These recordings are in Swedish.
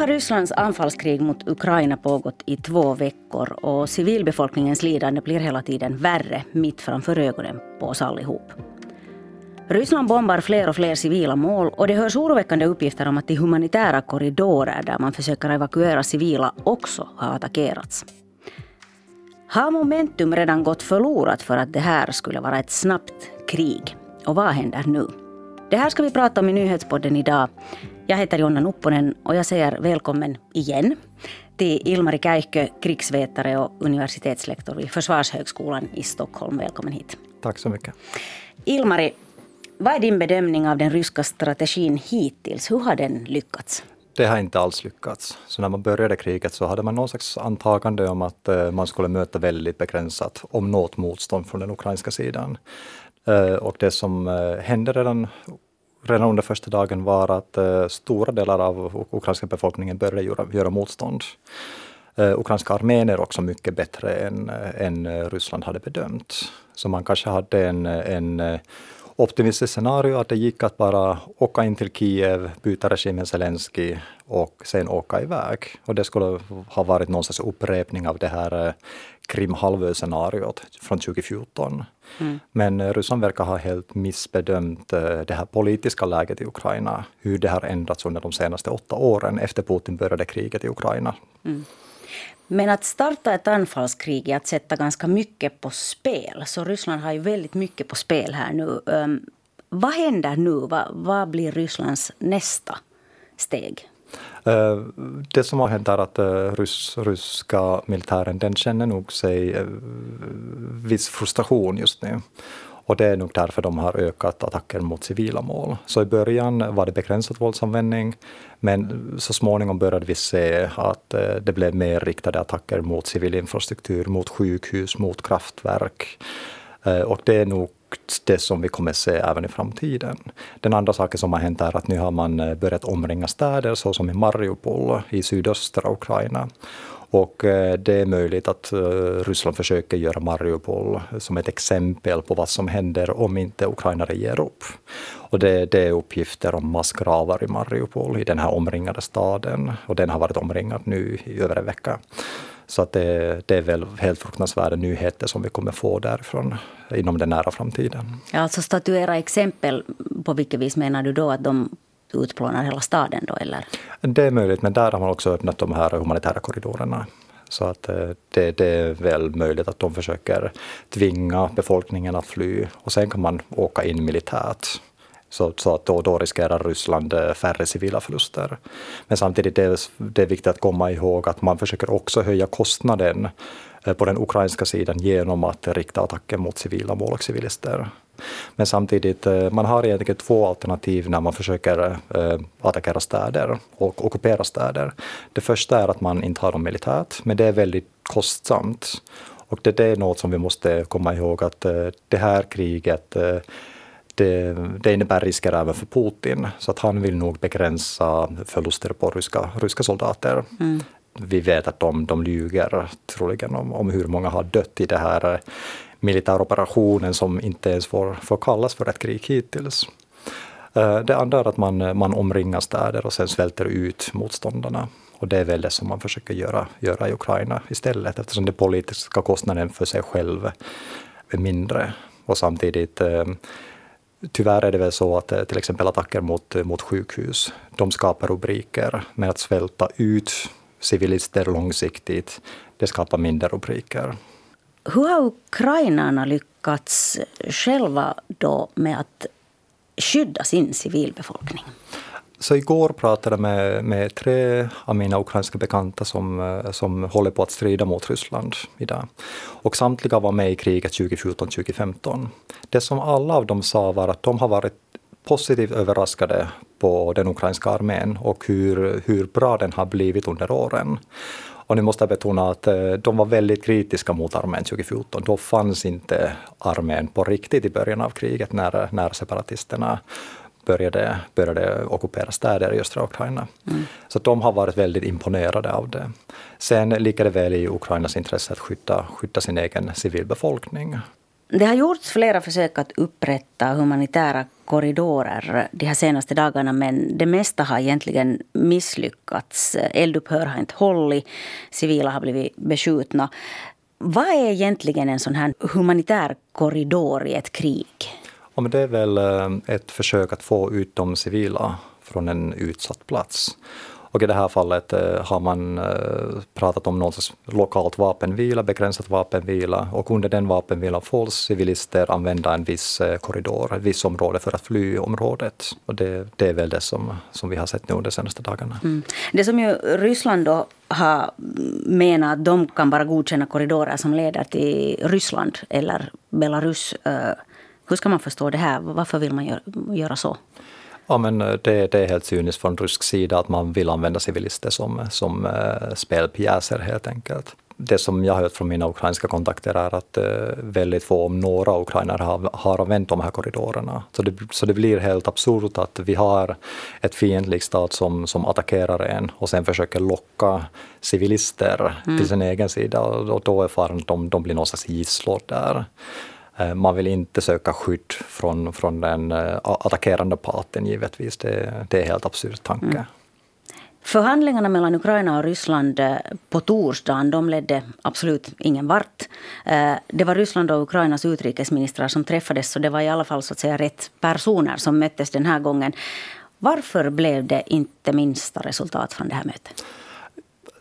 har Rysslands anfallskrig mot Ukraina pågått i två veckor och civilbefolkningens lidande blir hela tiden värre mitt framför ögonen på oss allihop. Ryssland bombar fler och fler civila mål och det hörs oroväckande uppgifter om att de humanitära korridorer där man försöker evakuera civila också har attackerats. Har momentum redan gått förlorat för att det här skulle vara ett snabbt krig? Och vad händer nu? Det här ska vi prata om i Nyhetspodden idag. Jag heter Jonna Nupponen och jag säger välkommen igen till Ilmari Käihkö, krigsvetare och universitetslektor vid Försvarshögskolan i Stockholm. Välkommen hit. Tack så mycket. Ilmari, vad är din bedömning av den ryska strategin hittills? Hur har den lyckats? Det har inte alls lyckats. Så när man började kriget så hade man någon slags antagande om att eh, man skulle möta väldigt begränsat, om något motstånd från den ukrainska sidan. Eh, och det som eh, hände redan, redan under första dagen var att eh, stora delar av ukrainska befolkningen började göra, göra motstånd. Ukrainska armén är också mycket bättre än, än Ryssland hade bedömt. Så man kanske hade en, en optimistiskt scenario att det gick att bara åka in till Kiev, byta regimen Zelensky och sen åka iväg. Och det skulle ha varit någon slags upprepning av det här Krimhalvö-scenariot från 2014. Mm. Men eh, Ryssland verkar ha helt missbedömt eh, det här politiska läget i Ukraina, hur det har ändrats under de senaste åtta åren efter Putin började kriget i Ukraina. Mm. Men att starta ett anfallskrig är att sätta ganska mycket på spel. Så Ryssland har ju väldigt mycket på spel här nu. Um, vad händer nu? Vad, vad blir Rysslands nästa steg? Eh, det som har hänt är att eh, rys, ryska militären den känner nog sig eh, viss frustration just nu. Och det är nog därför de har ökat attacker mot civila mål. Så i början var det begränsad våldsanvändning, men så småningom började vi se att det blev mer riktade attacker mot civil infrastruktur, mot sjukhus, mot kraftverk. Och det är nog det som vi kommer se även i framtiden. Den andra saken som har hänt är att nu har man eh, börjat omringa städer, såsom i Mariupol i sydöstra Ukraina. Och eh, det är möjligt att eh, Ryssland försöker göra Mariupol som ett exempel på vad som händer om inte ukrainare ger upp. Och det, det är uppgifter om massgravar i Mariupol, i den här omringade staden. Och den har varit omringad nu i över en vecka. Så att det, det, är väl helt fruktansvärda nyheter som vi kommer få därifrån inom den nära framtiden. Ja, alltså statuera exempel, på vilket vis menar du då att de utplånar hela staden då eller? Det är möjligt, men där har man också öppnat de här humanitära korridorerna. Så att eh, det, det, är väl möjligt att de försöker tvinga befolkningen att fly och sen kan man åka in militärt. Så, så att då, då riskerar Ryssland eh, färre civila förluster. Men samtidigt är det, det är viktigt att komma ihåg att man försöker också höja kostnaden eh, på den ukrainska sidan genom att rikta attacken mot civila mål och civilister. Men samtidigt, eh, man har egentligen två alternativ när man försöker attackera städer och ockupera städer. Det första är att man inte har dem militärt, men det är väldigt kostsamt. Och det, är något som vi måste komma ihåg att det här kriget det, det innebär risker även för Putin. Så att han vill nog begränsa förluster på ryska, ryska soldater. Mm. Vi vet att de, de ljuger troligen om, om hur många har dött i det här militäroperationen som inte ens får, får kallas för ett krig hittills. Eh, det andra är att man, man omringar städer och sen svälter ut motståndarna. Och det är väl det som man försöker göra, göra i Ukraina istället eftersom den politiska kostnaden för sig själv är mindre. Och samtidigt eh, Tyvärr är det väl så att eh, till exempel attacker mot, eh, mot sjukhus, de skapar rubriker, men att svälta ut civilister långsiktigt, det skapar mindre rubriker. Hur har ukrainarna lyckats själva då med att skydda sin civilbefolkning? Så igår pratade jag med, med tre av mina ukrainska bekanta som, eh, som håller på att strida mot Ryssland idag. Och samtliga var med i kriget 2014-2015. Det som alla av dem sa var att de har varit positivt överraskade på den ukrainska armén och hur, hur bra den har blivit under åren. Och nu måste jag betona att eh, de var väldigt kritiska mot armén 2014. Då fanns inte armén på riktigt i början av kriget när, när separatisterna började, började ockupera städer i östra Ukraina. Mm. Så de har varit väldigt imponerade av det. Sen ligger det väl i Ukrainas intresse att skydda, skydda sin egen civilbefolkning. Det har gjorts flera försök att upprätta humanitära korridorer de här senaste dagarna men det mesta har egentligen misslyckats. Eldupphör har inte hållit, civila har blivit beskjutna. Vad är egentligen en sån här humanitär korridor i ett krig? Ja, men det är väl eh, ett försök att få ut de civila från en utsatt plats. Och i det här fallet eh, har man eh, pratat om någon sorts lokalt vapenvila, begränsat vapenvila och under den vapenvilan får civilister använda en viss korridor, ett visst område för att fly området. Och det, det är väl det som, som vi har sett nu de senaste dagarna. Mm. Det som ju Ryssland då har mm, menat att de kan bara godkänna korridorer som leder till Ryssland eller Belarus. Hur ska man förstå det här? Varför vill man göra så? Ja, men eh, det, det, är helt cyniskt från rysk sida att man vill använda civilister som, som uh, spelpjäser helt enkelt. Det som jag har hört från mina ukrainska kontakter är att väldigt få, om några ukrainare har, har använt de här korridorerna. Så det, så det blir helt absurt att vi har ett fientlig stat som, som attackerar en och sen försöker locka civilister mm. till sin egen sida och då är faran att de, de blir någon slags gisslor där. Eh, man vill inte söka skydd från, från den eh, attackerande parten givetvis. Det, det är en helt absurd tanke. Mm. Förhandlingarna mellan Ukraina och Ryssland eh, på torsdagen de ledde absolut ingen vart. Det var Ryssland och Ukrainas utrikesministrar som träffades så det var i alla fall så att säga rätt personer som möttes den här gången. Varför blev det inte minsta resultat från det här mötet?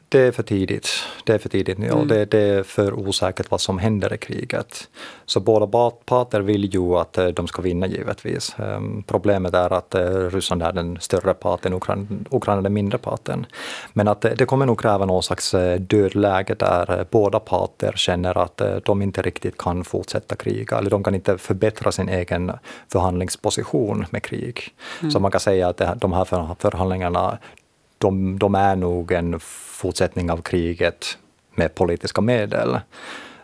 Det är för tidigt. Det är för tidigt nu mm. och det, det, är för osäkert vad som händer i kriget. Så båda parter vill ju att eh, de ska vinna givetvis. Um, problemet är att uh, Ryssland är den större parten, Ukraina, Ukraina den mindre parten. Men att uh, det kommer nog kräva någon slags dödläge där båda parter känner att de inte riktigt kan fortsätta kriga, eller de kan inte förbättra sin egen förhandlingsposition med krig. Mm. Så man kan säga att de här förhandlingarna de, de är nog en fortsättning av kriget med politiska medel.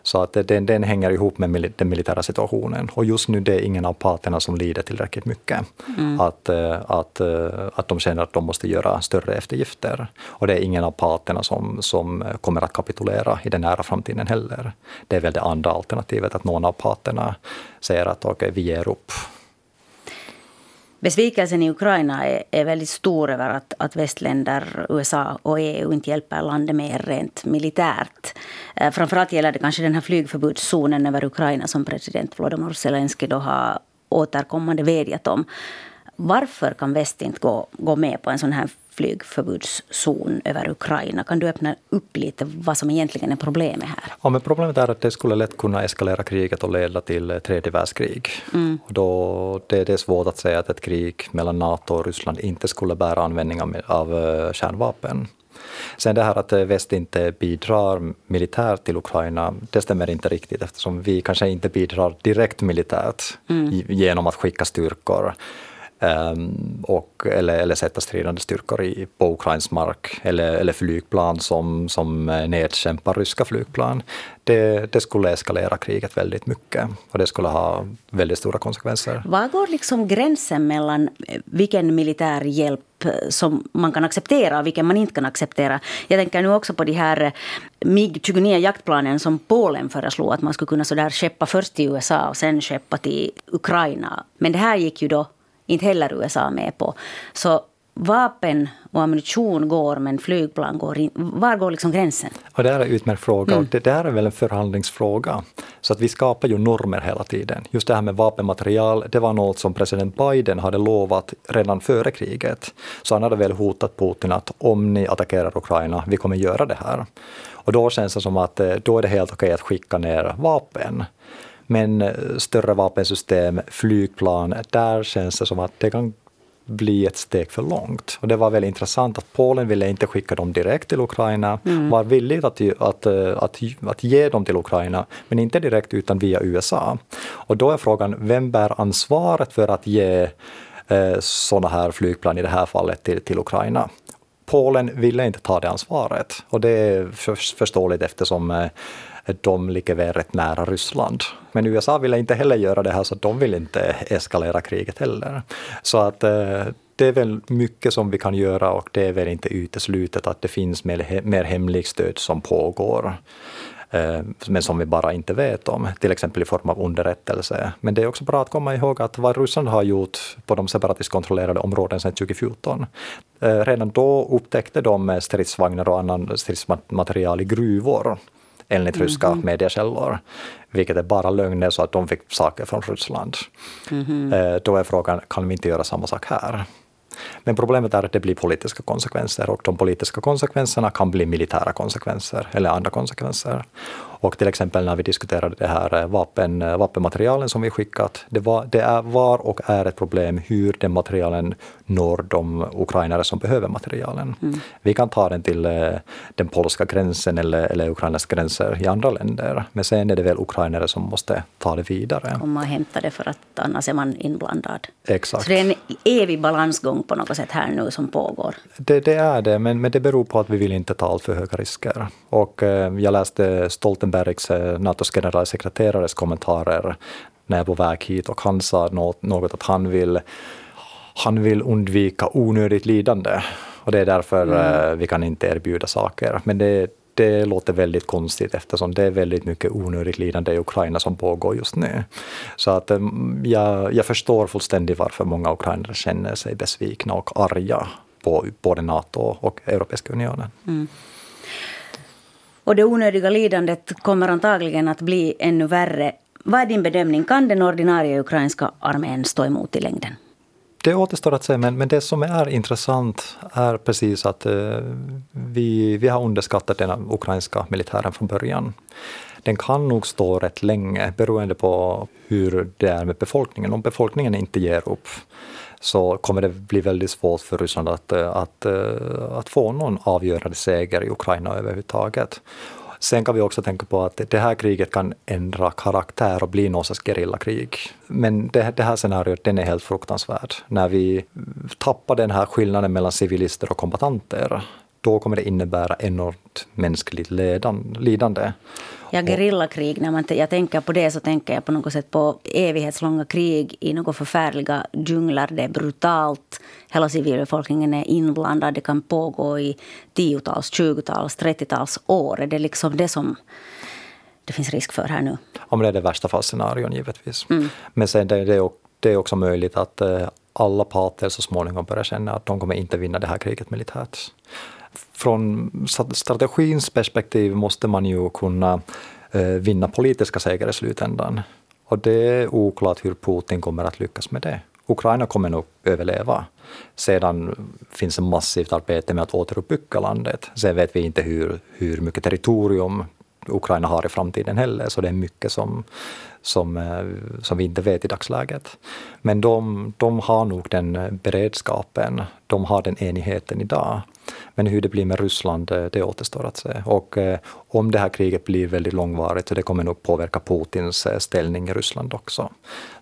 Så att den, den hänger ihop med den militära situationen. Och just nu det är ingen av parterna som lider tillräckligt mycket. Mm. Att, eh, att, eh, att de känner att de måste göra större eftergifter. Och det är ingen av parterna som, som kommer att kapitulera i den nära framtiden heller. Det är väl det andra alternativet, att någon av parterna säger att okej, okay, vi ger upp Besvikelsen i Ukraina är, är väldigt stor över att, att västländer, USA och EU inte hjälper landet mer rent militärt. Eh, framförallt gäller det kanske den här flygförbudszonen över Ukraina som president Volodymyr Zelensky då har återkommande vädjat om. Varför kan väst inte gå, gå med på en sån här flygförbudszon över Ukraina? Kan du öppna upp lite vad som egentligen är problemet här? Ja, men problemet är att det skulle lätt kunna eskalera kriget och leda till tredje världskrig. Mm. Då, det, det är svårt att säga att ett krig mellan Nato och Ryssland inte skulle bära användning av, av eh, kärnvapen. Sen det här att eh, väst inte bidrar militärt till Ukraina, det stämmer inte riktigt eftersom vi kanske inte bidrar direkt militärt mm. genom att skicka styrkor Ehm, och, eller, eller sätta stridande styrkor i, på Ukrains mark eller, eller flygplan som, som nedkämpar ryska flygplan. Det, det, skulle eskalera kriget väldigt mycket och det skulle ha väldigt stora konsekvenser. Var går liksom gränsen mellan vilken militär hjälp som man kan acceptera och vilken man inte kan acceptera? Jag tänker nu också på de här MIG-29 jaktplanen som Polen föreslog att man skulle kunna sådär skeppa först till USA och sen skeppa till Ukraina. Men det här gick ju då inte heller USA med på. Så vapen och ammunition går, men flygplan går in. Var går liksom gränsen? Och det är en utmärkt fråga. Mm. Och det där är väl en förhandlingsfråga. Så att vi skapar ju normer hela tiden. Just det här med vapenmaterial, det var något som president Biden hade lovat redan före kriget. Så han hade väl hotat Putin att om ni attackerar Ukraina, vi kommer göra det här. Och då känns det som att eh, då är det helt okej att skicka ner vapen. Men eh, större vapensystem, flygplan, där känns det som att det kan bli ett steg för långt. Och det var väldigt intressant att Polen ville inte skicka dem direkt till Ukraina, mm. var villig att, att, eh, att, att ge dem till Ukraina, men inte direkt utan via USA. Och då är frågan, vem bär ansvaret för att ge eh, sådana här flygplan, i det här fallet, till, till Ukraina? Polen ville inte ta det ansvaret och det är förståeligt eftersom eh, de ligger väl rätt nära Ryssland. Men USA ville inte heller göra det här så de vill inte eskalera kriget heller. Så att eh, det är väl mycket som vi kan göra och det är väl inte uteslutet att det finns mer, mer hemligt stöd som pågår eh, men som vi bara inte vet om, till exempel i form av underrättelse. Men det är också bra att komma ihåg att vad Ryssland har gjort på de separatistkontrollerade områden sedan 2014, eh, redan då upptäckte de stridsvagnar och annan stridsmaterial i gruvor enligt ryska mm -hmm. mediekällor. Vilket är bara lögner så att de fick saker från Ryssland. Mm -hmm. Då är frågan, kan vi inte göra samma sak här? Men problemet är att det blir politiska konsekvenser och de politiska konsekvenserna kan bli militära konsekvenser eller andra konsekvenser. Och till exempel när vi diskuterade det här eh, vapen, eh, vapenmaterialen som vi skickat, det var, det är, var och är ett problem hur den materialen når de ukrainare som behöver materialen. Mm. Vi kan ta den till eh, den polska gränsen eller, eller Ukrainas gränser i andra länder, men sen är det väl ukrainare som måste ta det vidare. Komma och hämta det för att annars är man inblandad. Exakt. Så det är en evig balansgång på något sätt här nu som pågår? Det, det är det, men, men det beror på att vi vill inte ta allt för höga risker. Och eh, jag läste Stoltenbergs, eh, Natos generalsekreterares kommentarer när jag var på väg hit och han sa något, något att han vill, han vill undvika onödigt lidande. Och det är därför mm. eh, vi kan inte erbjuda saker. Men det, det låter väldigt konstigt eftersom det är väldigt mycket onödigt lidande i Ukraina som pågår just nu. Så att eh, jag, jag förstår fullständigt varför många ukrainare känner sig besvikna och arga på både Nato och Europeiska unionen. Mm. Och det onödiga lidandet kommer antagligen att bli ännu värre. Vad är din bedömning? Kan den ordinarie ukrainska armén stå emot i längden? Det återstår att se, men, men det som är intressant är precis att eh, vi, vi har underskattat den ukrainska militären från början. Den kan nog stå rätt länge beroende på hur det är med befolkningen. Om befolkningen inte ger upp så kommer det bli väldigt svårt för Ryssland att, eh, att, eh, att få någon avgörande seger i Ukraina överhuvudtaget. Sen kan vi också tänka på att det här kriget kan ändra karaktär och bli någon sorts gerillakrig. Men det, det här scenariot den är helt fruktansvärd. När vi tappar den här skillnaden mellan civilister och kombatanter, då kommer det innebära enormt mänskligt lidande. Ja, gerillakrig, när man jag tänker på det så tänker jag på något sätt på evighetslånga krig i några förfärliga djungler. Det är brutalt. Hela civilbefolkningen är inblandad. Det kan pågå i tiotals, tjugotals, trettiotals år. Är det liksom det som det finns risk för här nu? Om det är det värsta fallscenarion givetvis. Mm. Men sen det, det, det är också möjligt att eh, alla parter så småningom börjar känna att de kommer inte vinna det här kriget militärt från strategins perspektiv måste man ju kunna eh, vinna politiska segrar i slutändan. Och det är oklart hur Putin kommer att lyckas med det. Ukraina kommer nog överleva. Sedan finns det massivt arbete med att återuppbygga landet. Sen vet vi inte hur, hur mycket territorium Ukraina har i framtiden heller, så det är mycket som, som, eh, som vi inte vet i dagsläget. Men de, de har nog den beredskapen, de har den enigheten idag. Men hur det blir med Ryssland, eh, det, återstår att se. Och eh, om det här kriget blir väldigt långvarigt, så det kommer nog påverka Putins eh, ställning i Ryssland också.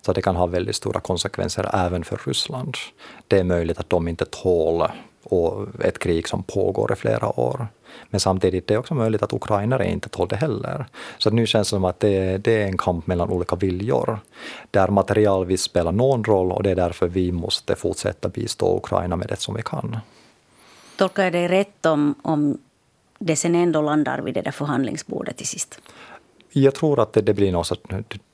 Så det kan ha väldigt stora konsekvenser även för Ryssland. Det är möjligt att de inte tål ett krig som pågår i flera år. Men samtidigt är det också möjligt att ukrainare inte tål det heller. Så nu känns det som att det, det, är en kamp mellan olika viljor. Där material visst spelar någon roll och det är därför vi måste fortsätta bistå Ukraina med det som vi kan. Tolkar jag dig rätt om, om det sen ändå landar vid det där förhandlingsbordet till sist? Jag tror att det, det blir något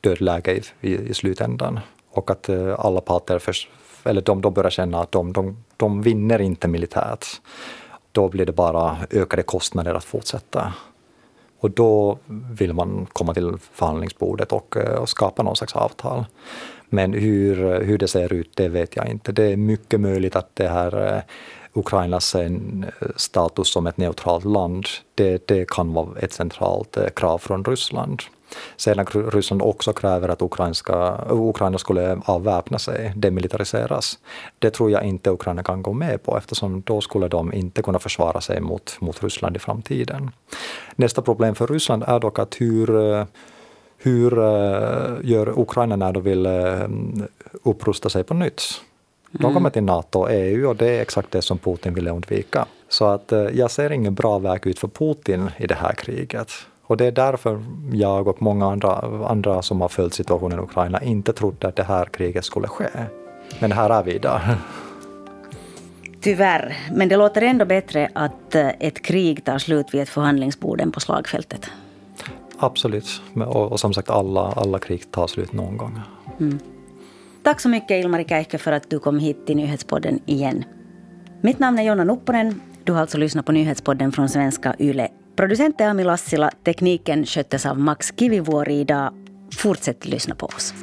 dödläge i, i, i slutändan och att eh, alla parter för, eller de, de börjar känna att de, de, de vinner inte militärt. Då blir det bara ökade kostnader att fortsätta. Och då vill man komma till förhandlingsbordet och, eh, och skapa någon slags avtal. Men hur, hur det ser ut, det vet jag inte. Det är mycket möjligt att det här eh, Ukrainas eh, status som ett neutralt land, det, det kan vara ett centralt eh, krav från Ryssland. Sedan Ryssland också kräver att Ukrainska, eh, Ukraina skulle avväpna sig, demilitariseras. Det tror jag inte Ukraina kan gå med på eftersom då skulle de inte kunna försvara sig mot, mot Ryssland i framtiden. Nästa problem för Ryssland är dock att hur hur gör Ukraina när de vill upprusta sig på nytt? De kommer mm. till NATO och EU och det är exakt det som Putin ville undvika. Så att eh, jag ser ingen bra väg ut för Putin i det här kriget. Och det är därför jag och många andra, andra som har följt situationen i Ukraina inte trodde att det här kriget skulle ske. Men här är vi idag. Tyvärr, men det låter ändå bättre att eh, ett krig tar slut vid ett förhandlingsbord än på slagfältet. Absolut. Och, och, som sagt, alla, alla krig tar slut någon gång. Mm. Tack så mycket Ilmari Käihkö för att du kom hit till Nyhetspodden igen. Mitt namn är Jonna Nupponen. Du har alltså lyssnat på Nyhetspodden från svenska YLE. Producent är Ami Lassila. Tekniken sköttes av Max Kivivuori idag. Fortsätt lyssna på oss.